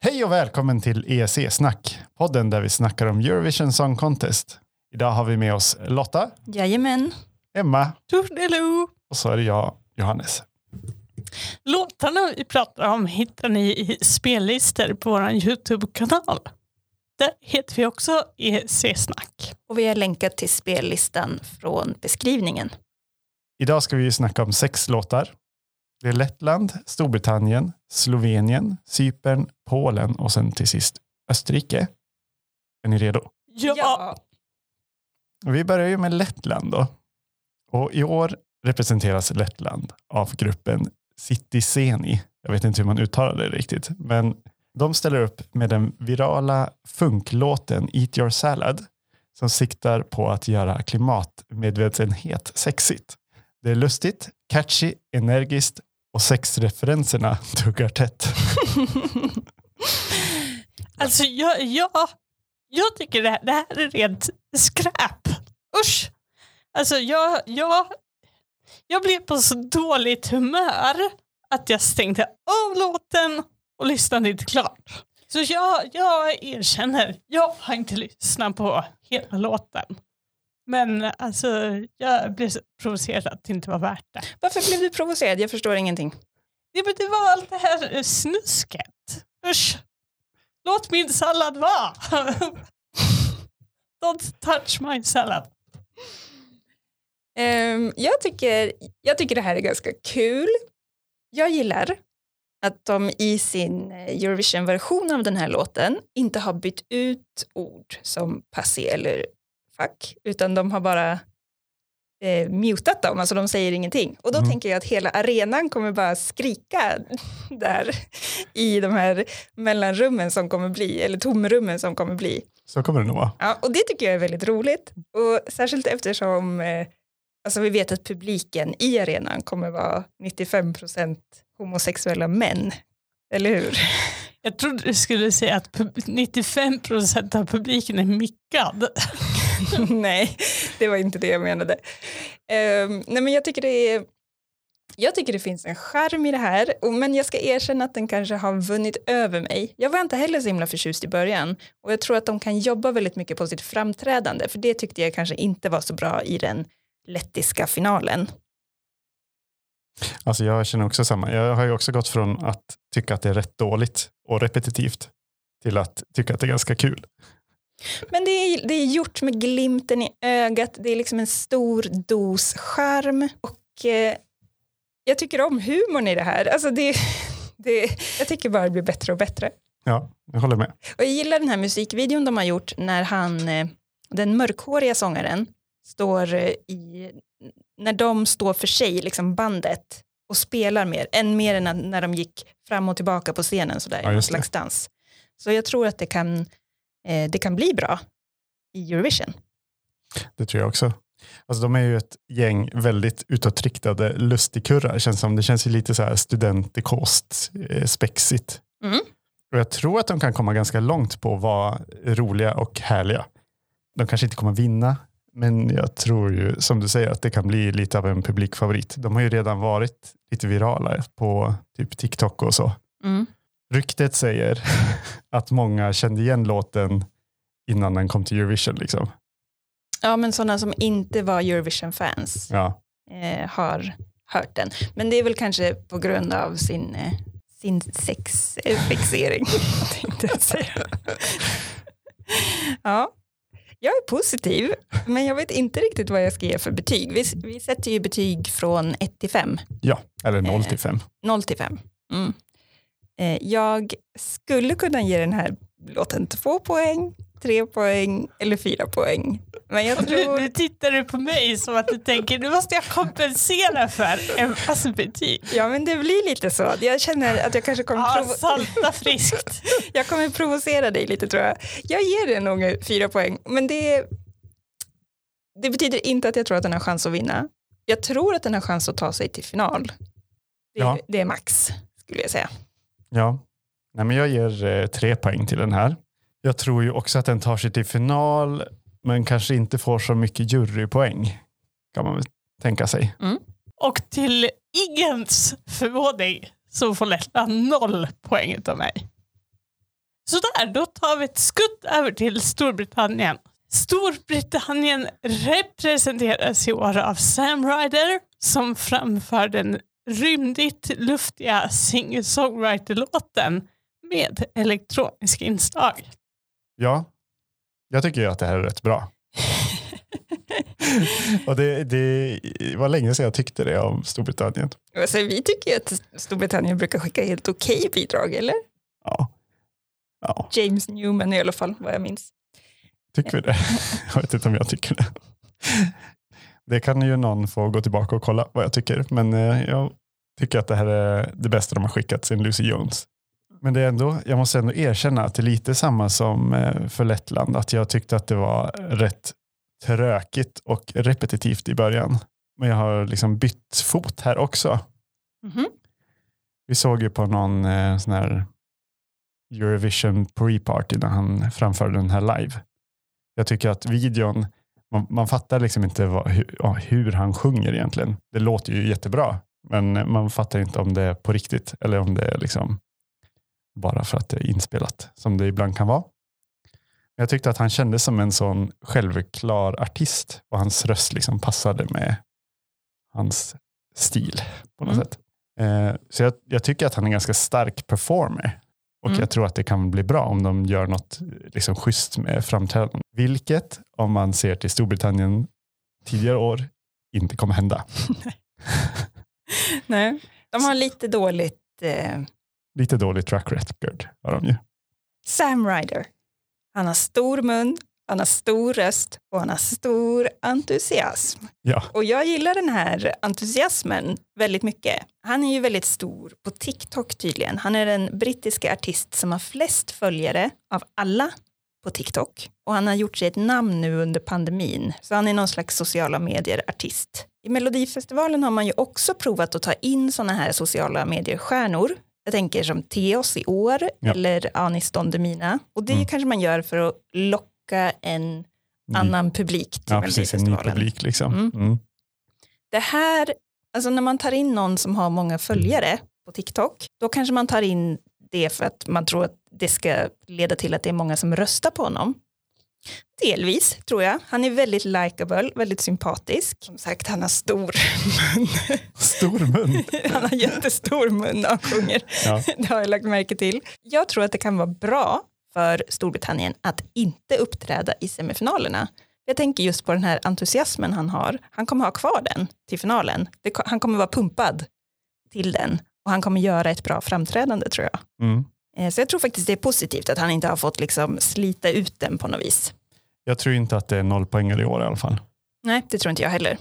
Hej och välkommen till EEC-snack, podden där vi snackar om Eurovision Song Contest. Idag har vi med oss Lotta, Jajamän. Emma Toodaloo! och så är det jag, Johannes. Låtarna vi pratar om hittar ni i spellistor på vår YouTube-kanal. Där heter vi också EC-snack. Och vi har länkat till spellistan från beskrivningen. Idag ska vi snacka om sex låtar. Det är Lettland, Storbritannien, Slovenien, Cypern, Polen och sen till sist Österrike. Är ni redo? Ja! Vi börjar ju med Lettland då. Och i år representeras Lettland av gruppen Citizeni. Jag vet inte hur man uttalar det riktigt, men de ställer upp med den virala funklåten Eat your salad som siktar på att göra klimatmedvetenhet sexigt. Det är lustigt, catchy, energiskt och sexreferenserna tuggar tätt. Alltså jag, jag, jag tycker det här, det här är rent skräp. Usch! Alltså jag, jag, jag blev på så dåligt humör att jag stängde av låten och lyssnade inte klart. Så jag, jag erkänner, jag har inte lyssnat på hela låten. Men alltså, jag blev så provocerad att det inte var värt det. Varför blev du provocerad? Jag förstår ingenting. Det, men det var allt det här snusket. Usch! Låt min sallad vara! Don't touch my salad. Ehm, jag, tycker, jag tycker det här är ganska kul. Jag gillar att de i sin eh, Eurovision-version av den här låten inte har bytt ut ord som passé eller fuck, utan de har bara eh, mutat dem, alltså de säger ingenting. Och då Mm. tänker jag att hela arenan kommer bara skrika där i de här mellanrummen som kommer bli, eller tomrummen som kommer bli. Så kommer det nog vara. Ja, och det tycker jag är väldigt roligt. Och särskilt eftersom eh, alltså vi vet att publiken i arenan kommer vara 95% homosexuella män. Eller hur? Jag trodde du skulle säga att pub- 95% av publiken är mickad. nej, det var inte det jag menade. Um, nej, men jag tycker det är jag tycker det finns en charm i det här, men jag ska erkänna att den kanske har vunnit över mig. Jag var inte heller så himla förtjust i början och jag tror att de kan jobba väldigt mycket på sitt framträdande, för det tyckte jag kanske inte var så bra i den lettiska finalen. Alltså jag känner också samma. Jag har ju också gått från att tycka att det är rätt dåligt och repetitivt till att tycka att det är ganska kul. Men det är, det är gjort med glimten i ögat, det är liksom en stor dos charm och eh, jag tycker om humorn i det här. Alltså det, det, jag tycker bara det blir bättre och bättre. Ja, jag håller med. Och jag gillar den här musikvideon de har gjort när han, eh, den mörkhåriga sångaren, står eh, i, när de står för sig, liksom bandet, och spelar mer, än mer än när- de gick fram och tillbaka på scenen sådär, Ja, i någon slags dans. Så jag tror att det kan, det kan bli bra i Eurovision. Det tror jag också. Alltså de är ju ett gäng väldigt utåtriktade lustigkurrar. Känns som. Det känns ju lite så här studentikost, eh, spexigt. Mm. Och jag tror att de kan komma ganska långt på att vara roliga och härliga. De kanske inte kommer vinna, men jag tror ju som du säger att det kan bli lite av en publikfavorit. De har ju redan varit lite virala på typ TikTok och så. Mm. Ryktet säger att många kände igen låten innan den kom till Eurovision. Liksom. Ja, men sådana som inte var Eurovision-fans Ja. eh, har hört den. Men det är väl kanske på grund av sin, eh, sin sexfixering. tänkte jag säga. ja, jag är positiv, men jag vet inte riktigt vad jag ska ge för betyg. Vi, vi sätter ju betyg från 1 till 5. ja, eller 0 Eh. till 5. 0 till 5. Mm. Eh, jag skulle kunna ge den här låten två poäng, tre poäng eller fyra poäng. Men jag Nu, tror... nu tittar du på mig som att du tänker nu måste jag kompensera för Emmas betyg. Ja, men det blir lite så. Jag känner att jag kanske kommer, Ja, salta friskt. jag kommer provocera dig lite tror jag. Jag ger den nog fyra poäng, men det, det betyder inte att jag tror att den har chans att vinna. Jag tror att den har chans att ta sig till final. Det, Ja. det är max, skulle jag säga. Ja, Nej, men jag ger eh, tre poäng till den här. Jag tror ju också att den tar sig till final, men kanske inte får så mycket jurypoäng. Kan man väl tänka sig. Mm. Och till ingens förvåning så får Lettland noll poäng av mig. Sådär, då tar vi ett skutt över till Storbritannien. Storbritannien representeras i år av Sam Ryder som framför den rymdigt luftiga singer-songwriter-låten med elektroniska inslag. Ja, jag tycker ju att det här är rätt bra. och det, det var länge sedan jag tyckte det om Storbritannien. Alltså, vi tycker ju att Storbritannien brukar skicka helt okej bidrag, eller? Ja. ja, James Newman i alla fall, vad jag minns. tycker vi det? Jag vet inte om jag tycker det. Det kan ju någon få gå tillbaka och kolla vad jag tycker. Men eh, jag tycker att det här är det bästa de har skickat sen Lucy Jones. Men det är ändå, jag måste ändå erkänna att det är lite samma som eh, för Lettland. Att jag tyckte att det var rätt trökigt och repetitivt i början. Men jag har liksom bytt fot här också. Mhm. Vi såg ju på någon eh, sån här Eurovision pre-party när han framförde den här live. Jag tycker att videon, man, man fattar liksom inte vad, hur, ja, hur han sjunger egentligen. Det låter ju jättebra, men man fattar inte om det är på riktigt eller om det är liksom bara för att det är inspelat, som det ibland kan vara. Jag tyckte att han kändes som en sån självklar artist och hans röst liksom passade med hans stil på något Mm. sätt. Eh, så jag, jag tycker att han är en ganska stark performer. Och Mm. jag tror att det kan bli bra om de gör något liksom, schysst med framträdandet. Vilket, om man ser till Storbritannien tidigare år, inte kommer hända. Nej. De har lite dåligt eh, Lite dålig track record har de ju. Sam Ryder. Han har stor mun, han har stor röst och han har stor entusiasm. Ja, Och jag gillar den här entusiasmen väldigt mycket. Han är ju väldigt stor på TikTok tydligen. Han är den brittiska artist som har flest följare av alla på TikTok. Och han har gjort sig ett namn nu under pandemin. Så han är någon slags sociala medier-artist. I Melodifestivalen har man ju också provat att ta in sådana här sociala medier-stjärnor. Jag tänker som Theos i år Ja. eller Anis Don Demina. Och det Mm. kanske man gör för att locka en ny, annan publik till ja precis, en ny publik. Liksom. Mm. Mm. Det här, alltså när man tar in någon som har många följare på TikTok, då kanske man tar in det för att man tror att det ska leda till att det är många som röstar på honom. Delvis, tror jag. Han är väldigt likable, väldigt sympatisk. Som sagt, han har stor mun. Stor mun. han har jättestor mun när han sjunger. Ja. Det har jag lagt märke till. Jag tror att det kan vara bra för Storbritannien att inte uppträda i semifinalerna. Jag tänker just på den här entusiasmen han har. Han kommer ha kvar den till finalen. Han kommer vara pumpad till den och han kommer göra ett bra framträdande tror jag. Mm. Eh, Så jag tror faktiskt det är positivt att han inte har fått liksom slita ut den på något vis. Jag tror inte att det är noll poängare i år i alla fall. Nej, det tror inte jag heller.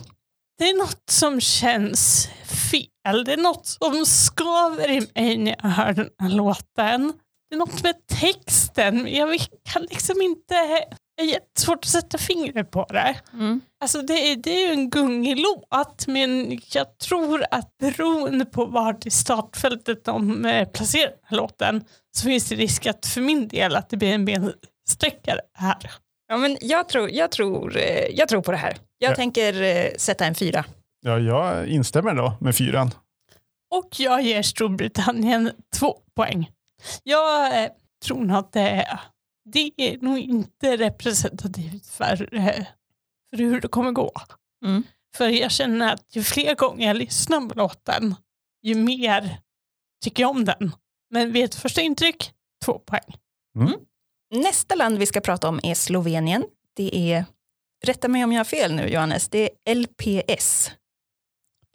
Det är något som känns fel. Det är något som skaver i mig när jag hör den här låten. Är något med texten. Jag kan liksom inte... Det är jättesvårt att sätta fingret på det. Alltså det, är, det är ju en gungig låt men jag tror att beroende på vart i startfältet de eh, placerar låten så finns det risk att för min del att det blir en bensträckare här. Ja, men jag, tror, jag, tror, eh, jag tror på det här. Jag Ja. tänker eh, sätta en fyra. Ja, jag instämmer då med fyran. Och jag ger Storbritannien två poäng. Jag eh, tror nog att det är, det är nog inte representativt för, eh, för hur det kommer gå. Mm. För jag känner att ju fler gånger jag lyssnar på låten, ju mer tycker jag om den. Men vid ett första intryck, två poäng. Nästa land vi ska prata om är Slovenien. Det är, rätta mig om jag har fel nu Johannes, det är LPS.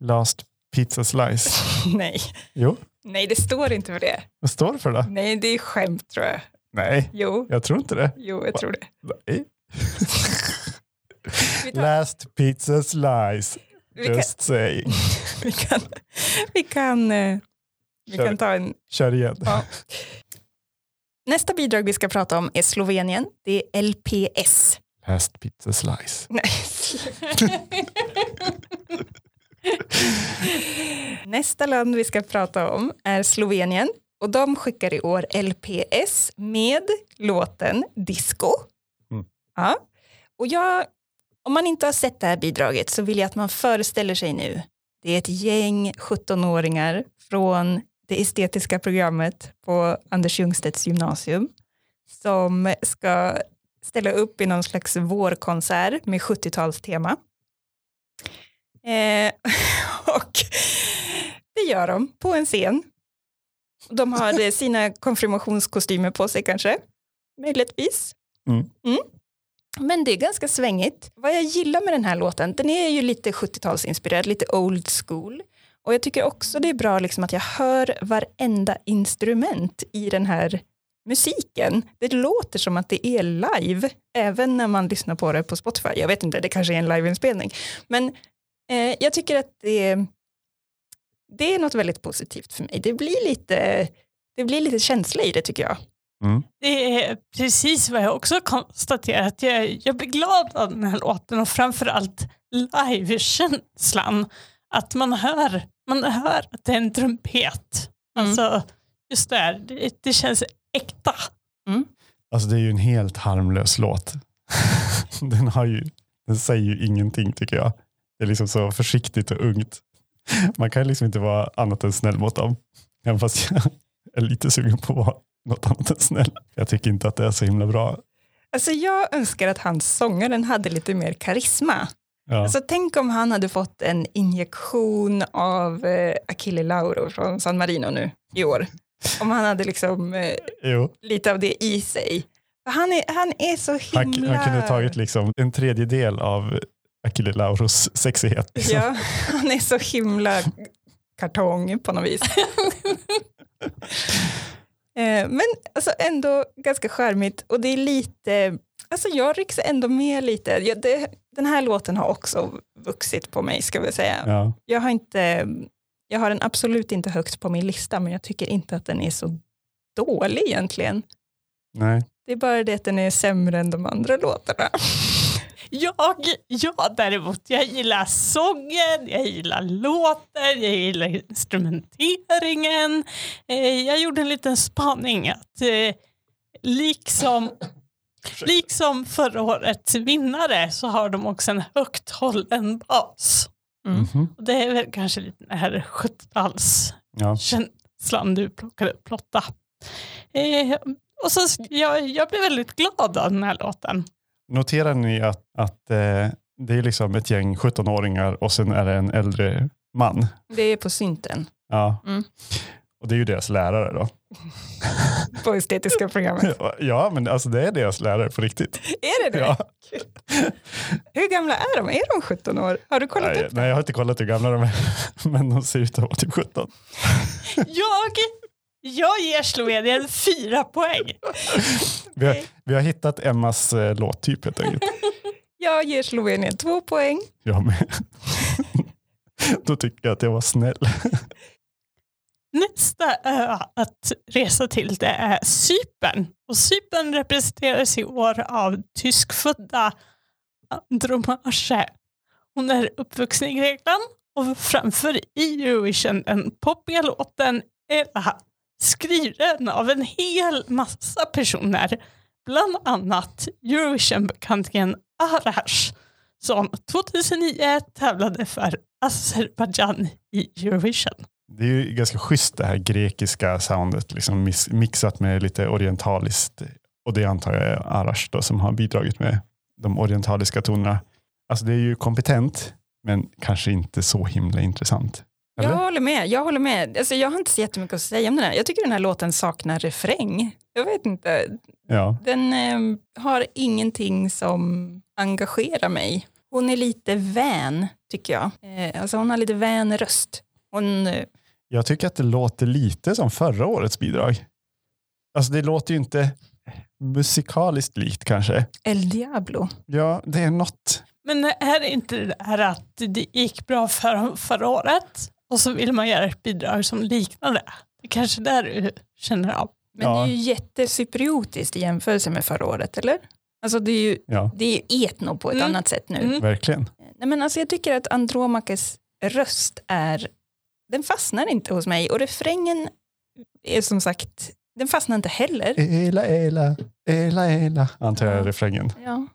Last pizza slice. Nej. Jo, Nej, det står inte för det. vad står det för då? Nej, det är skämt tror jag. Nej, Jo, jag tror inte det. jo jag tror det. Nej. Tar, Last pizza slice. vi, kan, Just saying. vi kan, vi kan, eh, vi Kör. kan ta en... Kör igen. Ja. Nästa bidrag vi ska prata om är Slovenien. Det är LPS. Last pizza slice. Nej. Nästa land vi ska prata om är Slovenien och de skickar i år LPS med låten Disco. Mm. Ja. Och jag, om man inte har sett det här bidraget så vill jag att man föreställer sig nu. Det är ett gäng 17-åringar från det estetiska programmet på Anders Ljungstedts gymnasium. som ska ställa upp i någon slags vårkonsert med 70-talstema. Eh, och det gör de på en scen. De har eh, sina konfirmationskostymer på sig kanske, möjligtvis. Mm. Men det är ganska svängigt. Vad jag gillar med den här låten, den är ju lite 70-talsinspirerad, lite old school. Och jag tycker också det är bra liksom att jag hör varenda instrument i den här musiken. Det låter som att det är live, även när man lyssnar på det på Spotify. Jag vet inte, det kanske är en liveinspelning. Men eh, jag tycker att det, det är något väldigt positivt för mig. Det blir lite, det blir lite känsla i det tycker jag. Det är precis vad jag också konstaterat. Jag, jag blir glad av den här låten och framförallt livekänslan. Att man hör, man hör att det är en trumpet. Mm. Alltså, just där, det, det känns äkta. Alltså det är ju en helt harmlös låt. den, har ju, den säger ju ingenting tycker jag. Det är liksom så försiktigt och ungt. Man kan liksom inte vara annat än snäll mot dem. Även fast jag är lite sugen på att vara något annat än snäll. Jag tycker inte att det är så himla bra. Alltså jag önskar att hans sångaren hade lite mer karisma. Ja. Alltså, tänk om han hade fått en injektion av eh, Achille Lauro från San Marino nu i år. Om han hade liksom eh, lite av det i sig. Han är, han är så han, himla... han kunde tagit liksom en tredjedel av Achille Lauros sexighet. Liksom. Ja, han är så himla kartong på något vis. Eh, Men alltså ändå ganska charmigt och det är lite, alltså jag rycks ändå med lite. Ja, det, den här låten har också vuxit på mig ska vi säga. Ja. Jag har, inte, jag har den absolut inte högt på min lista men jag tycker inte att den är så dålig egentligen. Nej. Det är bara det att den är sämre än de andra låtarna. Jag, jag däremot, jag gillar sången, jag gillar låten, jag gillar instrumenteringen. Eh, jag gjorde en liten spaning att eh, liksom, liksom förra årets vinnare så har de också en högt hållen bas. Mm. Och det är väl kanske lite den här 70-talskänslan Ja. du plockade upp Lotta. Eh, och så, jag, jag blev väldigt glad av den här låten. Noterar ni att, att eh, det är liksom ett gäng 17-åringar och sen är det en äldre man? Det är på synten Ja. Mm. Och det är ju deras lärare då. på estetiska programmet. Ja, men alltså det är deras lärare på riktigt. Är det det? Ja. Hur gamla är de? Är de 17 år? Har du kollat Nej, upp nej, jag har inte kollat hur gamla de är, men de ser ut att vara typ 17. Jag, jag ger Slovenien fyra poäng. Vi har, vi har hittat Emmas eh, låttyp helt enkelt. Jag ger Slovenien två poäng. Jag med. Då tycker jag att jag var snäll. Nästa ö att resa till det är Cypern. Och Cypern representeras i år av tyskfödda Andromache. Hon är uppvuxen i Grekland och framför i Eurovision den poppiga låten Ella skriven av en hel massa personer. Bland annat Eurovision-bekantingen Arash som 2009 tävlade för Azerbajdzjan i Eurovision. Det är ju ganska schysst det här grekiska soundet liksom mixat med lite orientaliskt. Och det antar jag är Arash då, som har bidragit med de orientaliska tonerna. Alltså det är ju kompetent, men kanske inte så himla intressant. Eller? Jag håller med. Jag, håller med. Alltså, jag har inte så jättemycket att säga om den här. Jag tycker den här låten saknar refräng. Jag vet inte. Ja. Den eh, har ingenting som engagerar mig. Hon är lite vän, tycker jag. Eh, alltså hon har lite vän röst. Hon, eh, Jag tycker att det låter lite som förra årets bidrag. Alltså det låter ju inte musikaliskt likt kanske. El Diablo. Ja, det är något. Men är det inte det här att det gick bra för förra året och så vill man göra ett bidrag som liknar det? Det är kanske där du känner av. Men Ja. det är ju jättecypriotiskt i jämförelse med förra året, eller? Alltså det är ju, Ja, det är ju etno på ett Mm. annat sätt nu. Mm. verkligen. Nej, men alltså jag tycker att Andromakes röst är, den fastnar inte hos mig och refrängen är som sagt, den fastnar inte heller. Ela, ela, ela, ela. Antar jag är Ja. refrängen. Ja.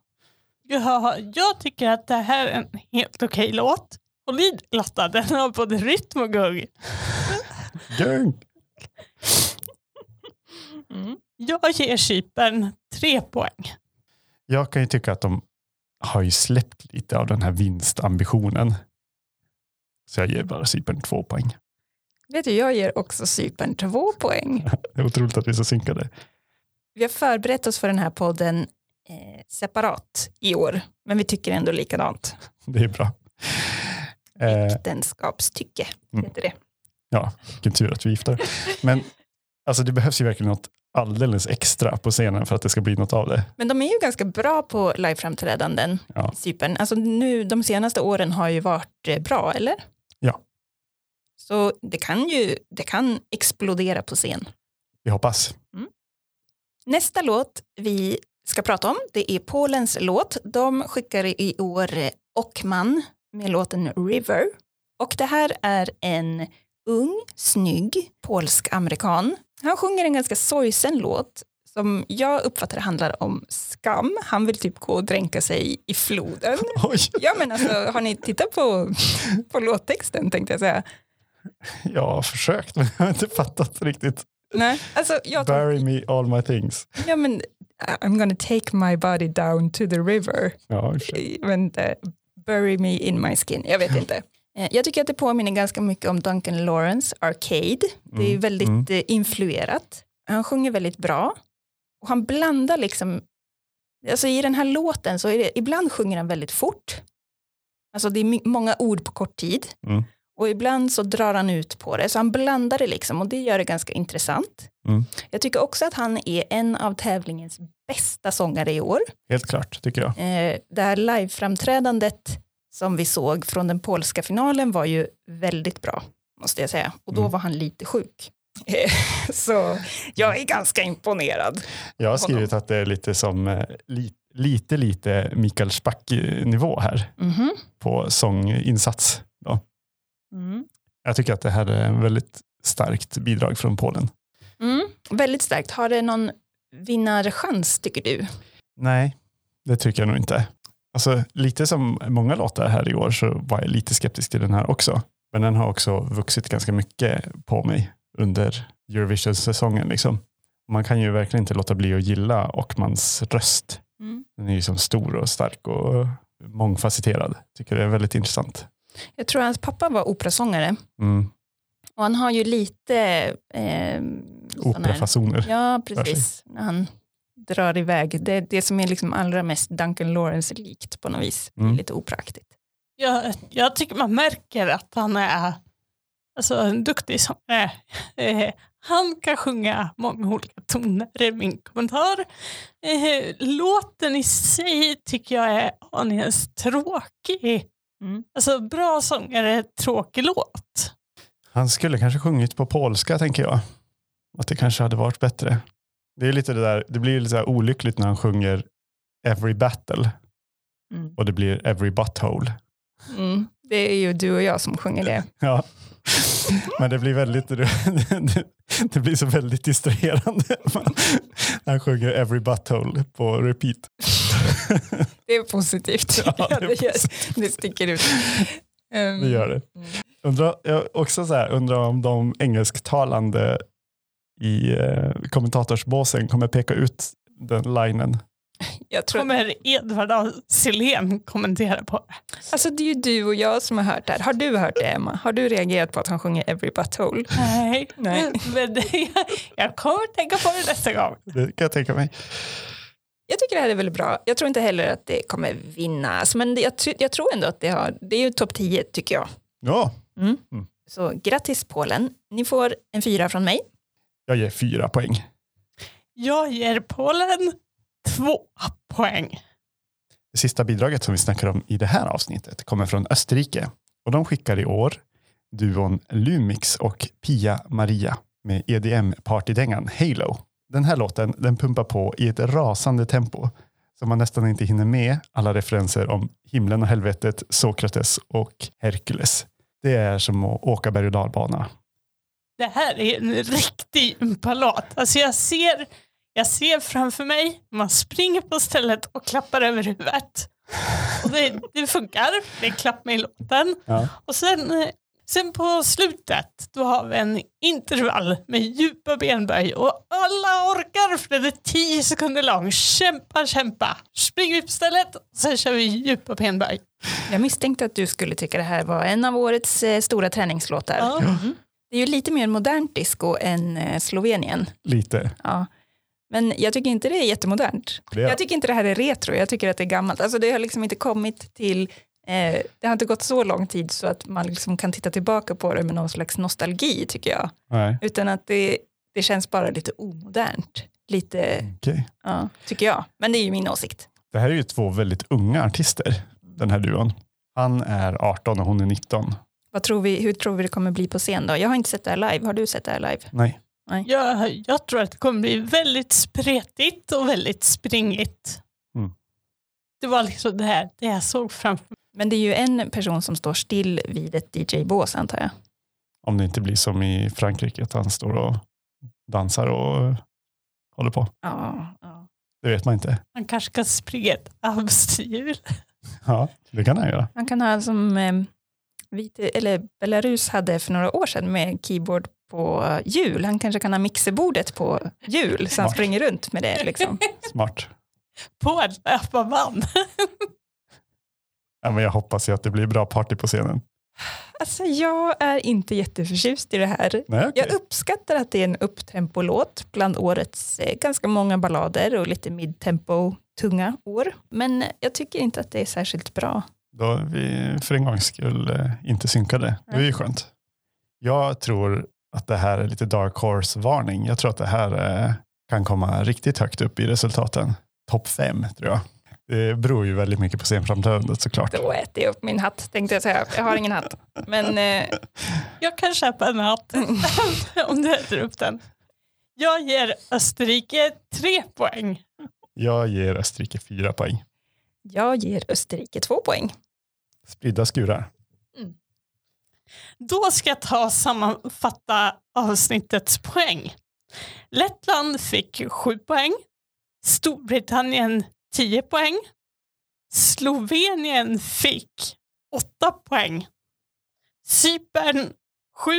Ja, jag tycker att det här är en helt okej låt. Och lyd Lotta, den har både rytm och gung. Gung. Mm. Jag ger Cypern tre poäng. Jag kan ju tycka att de har ju släppt lite av den här vinstambitionen. Så jag ger bara Cypern två poäng. Vet du, jag ger också Cypern två poäng. Det är otroligt att vi är så synkade. Vi har förberett oss för den här podden eh, separat i år, men vi tycker ändå likadant. Det är bra. Eh, Äktenskapstycke Mm. heter det. ja, vilken tur att vi är gifta. Men alltså, det behövs ju verkligen något alldeles extra på scenen för att det ska bli något av det. Men de är ju ganska bra på liveframträdanden Ja. i Cypern. Alltså nu, de senaste åren har ju varit eh, bra, eller? Ja. Så det kan ju det kan explodera på scen. Vi hoppas. Nästa låt vi ska prata om, det är Polens låt. De skickar i år eh, Ockman med låten River. Och det här är en ung, snygg polsk-amerikan. Han sjunger en ganska sorgsen låt som jag uppfattar handlar om skam. Han vill typ gå och dränka sig i floden. Oj, Ja men alltså, har ni tittat på, på låttexten tänkte jag säga. jag har försökt men jag har inte fattat riktigt. Nej, alltså jag Bury me all my things. ja men I'm gonna take my body down to the river. Ja, men bury me in my skin. Jag vet inte. Eh, Jag tycker att det påminner ganska mycket om Duncan Lawrence Arcade. Det är Mm, väldigt mm. eh, influerat. Han sjunger väldigt bra. Och han blandar liksom, alltså i den här låten så är det, ibland sjunger han väldigt fort. Alltså det är många ord på kort tid. Mm. Och ibland så drar han ut på det. Så han blandar det liksom och det gör det ganska intressant. Mm. Jag tycker också att han är en av tävlingens bästa sångare i år. Helt klart tycker jag. Eh, det här liveframträdandet som vi såg från den polska finalen var ju väldigt bra, måste jag säga. Och då Mm. var han lite sjuk. Eh, Så jag är ganska imponerad. Jag har skrivit att det är lite som eh, li, lite, lite Mikael Spack-nivå här Mhm. på sånginsats. Då. Mm. Jag tycker att det här är en väldigt starkt bidrag från Polen. Mm. Väldigt starkt. Har det någon vinnarchans tycker du? Nej, det tycker jag nog inte. Alltså, lite som många låtar här i år så var jag lite skeptisk till den här också. Men den har också vuxit ganska mycket på mig under Eurovision-säsongen. Liksom. Man kan ju verkligen inte låta bli att gilla Ockmans röst. Mm. Den är ju som stor och stark och mångfacetterad. Tycker det är väldigt intressant. Jag tror hans pappa var operasångare. Mm. Och han har ju lite... Eh, Operafasoner. Ja, precis. När han drar iväg. Det är det som är liksom allra mest Duncan Lawrence-likt på något vis. Det är Mm. lite operaktigt. Jag, jag tycker man märker att han är alltså, en duktig sångare. Eh, han kan sjunga många olika toner, är min kommentar. Eh, låten i sig tycker jag är aningens tråkig. Mm. Alltså bra sångare, tråkig låt. Han skulle kanske sjungit på polska tänker jag. Att det kanske hade varit bättre. Det är lite det där, det blir lite så här olyckligt när han sjunger Every Battle Mm. och det blir Every Butthole. Mm. Det är ju du och jag som sjunger det. Ja. Men det blir väldigt, det blir så väldigt distraherande han sjunger Every Butthole på repeat. Det är positivt. Ja, det är gör, det sticker ut. Um, Det gör det. Mm. Undrar, jag också så här, undrar om de engelsktalande i eh, kommentatorsbåsen kommer peka ut den linen. Jag tror, Kommer Edvard af Sillén kommentera på det? alltså det är ju du och jag som har hört det här. Har du hört det Emma? Har du reagerat på att han sjunger Every Butthole? Nej, Nej. men det, jag, jag kommer tänka på det nästa gång. Det kan jag tänka mig. Jag tycker det här är väldigt bra. Jag tror inte heller att det kommer vinnas, men det, jag, jag tror ändå att det har, det är ju topp 10 tycker jag. Ja, Så grattis Polen. Ni får en fyra från mig. jag ger fyra poäng. Jag ger Polen två poäng. Det sista bidraget som vi snackar om i det här avsnittet kommer från Österrike. Och de skickar i år duon Lumix och Pia Maria med EDM-partydängan Halo. Den här låten den pumpar på i ett rasande tempo så man nästan inte hinner med alla referenser om himlen och helvetet, Sokrates och Herkules. Det är som att åka berg och dalbana. Det här är en riktig umpalåt. Alltså jag ser, jag ser framför mig, man springer på stället och klappar över huvudet. Och det, det funkar, det är klapp med i låten. Ja. Och sen, Sen på slutet då har vi en intervall med djupa benböj och alla orkar för den är 10 sekunder lång. Kämpa, kämpa. Springer upp stället och sen kör vi djupa benböj. Jag misstänkte att du skulle tycka det här var en av årets eh, stora träningslåtar. Ja. Det är ju lite mer modernt disco än eh, Slovenien. Lite. Ja. Men jag tycker inte det är jättemodernt. Det Jag tycker inte det här är retro, jag tycker att det är gammalt. Alltså det har liksom inte kommit till, eh, det har inte gått så lång tid så att man liksom kan titta tillbaka på det med någon slags nostalgi tycker jag. Nej. Utan att det, det känns bara lite omodernt. Lite, Okej. ja, tycker jag. Men det är ju min åsikt. Det här är ju två väldigt unga artister, den här duon. Han är 18 och hon är 19. Vad tror vi, hur tror vi det kommer bli på scen då? Jag har inte sett det här live, har du sett det här live? Nej. Jag, jag tror att det kommer bli väldigt spretigt och väldigt springigt. Mm. Det var liksom det här det jag såg framför mig. Men det är ju en person som står still vid ett DJ-bås antar jag. Om det inte blir som i Frankrike, att han står och dansar och håller på. Ja, ja. Det vet man inte. Han kanske kan springa ett hamsterhjul. Ja, det kan han göra. Man kan ha som eh, vit, eller Belarus hade för några år sedan med keyboard på hjul. Han kanske kan ha mixerbordet på hjul så han springer runt med det. Liksom. Smart. På en löparman. Ja, men jag hoppas ju att det blir bra party på scenen. Alltså, jag är inte jätteförtjust i det här. Nej, okej. Jag uppskattar att det är en upptempo-låt bland årets eh, ganska många ballader och lite midtempo tunga år. Men jag tycker inte att det är särskilt bra. Då är vi för en gångs skull eh, inte synkade. Det är ju skönt. Jag tror att det här är lite dark horse-varning. Jag tror att det här eh, kan komma riktigt högt upp i resultaten. Topp fem tror jag. Det beror ju väldigt mycket på scenframträdandet såklart. Då äter jag upp min hatt tänkte jag säga. Jag har ingen hatt. Men eh, Jag kan köpa en hatt om du äter upp den. Jag ger Österrike tre poäng. Jag ger Österrike fyra poäng. jag ger Österrike två poäng. Spridda skurar. Då ska jag ta och sammanfatta avsnittets poäng. Lettland fick 7 poäng. Storbritannien 10 poäng. Slovenien fick 8 poäng. Cypern 7.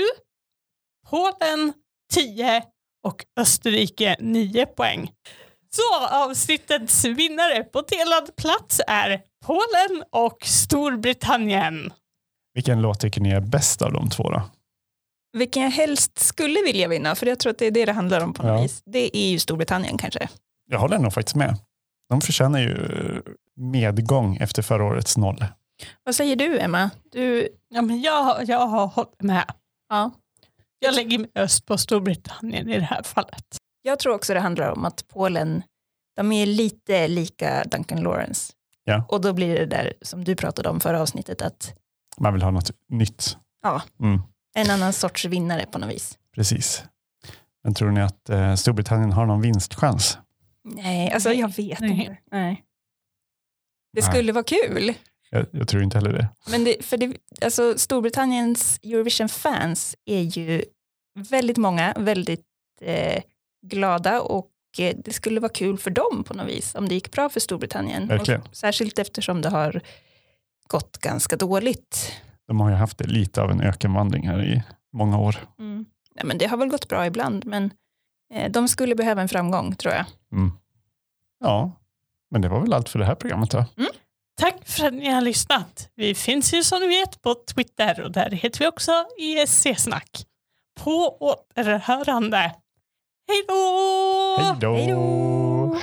Polen 10 och Österrike 9 poäng. Så avsnittets vinnare på delad plats är Polen och Storbritannien. Vilken låt tycker ni är bäst av de två då? Vilken jag helst skulle vilja vinna, för jag tror att det är det det handlar om på något Ja. vis. Det är ju Storbritannien kanske. Jag håller nog faktiskt med. De förtjänar ju medgång efter förra årets noll. Vad säger du Emma? Du, Ja, men jag, jag har hållit med. ja. Jag lägger min röst på Storbritannien i det här fallet. Jag tror också det handlar om att Polen, de är lite lika Duncan Lawrence. Ja. Och då blir det där som du pratade om förra avsnittet, att Man vill ha något nytt. Ja. Mm, en annan sorts vinnare på något vis. precis. Men tror ni att eh, Storbritannien har någon vinstchans? Nej, alltså jag vet Nej. inte. Nej. Det Nej. skulle vara kul. Jag, jag tror inte heller det. Men det, för det, alltså Storbritanniens Eurovision-fans är ju väldigt många, väldigt eh, glada och eh, det skulle vara kul för dem på något vis om det gick bra för Storbritannien. Och särskilt eftersom det har gått ganska dåligt. De har ju haft lite av en ökenvandring här i många år. Nej, men det har väl gått bra ibland, men eh, de skulle behöva en framgång tror jag. Mm. Ja, men det var väl allt för det här programmet då. Tack för att ni har lyssnat. Vi finns ju som ni vet på Twitter och där heter vi också ESC-snack. På återhörande. Hej då! Hej då!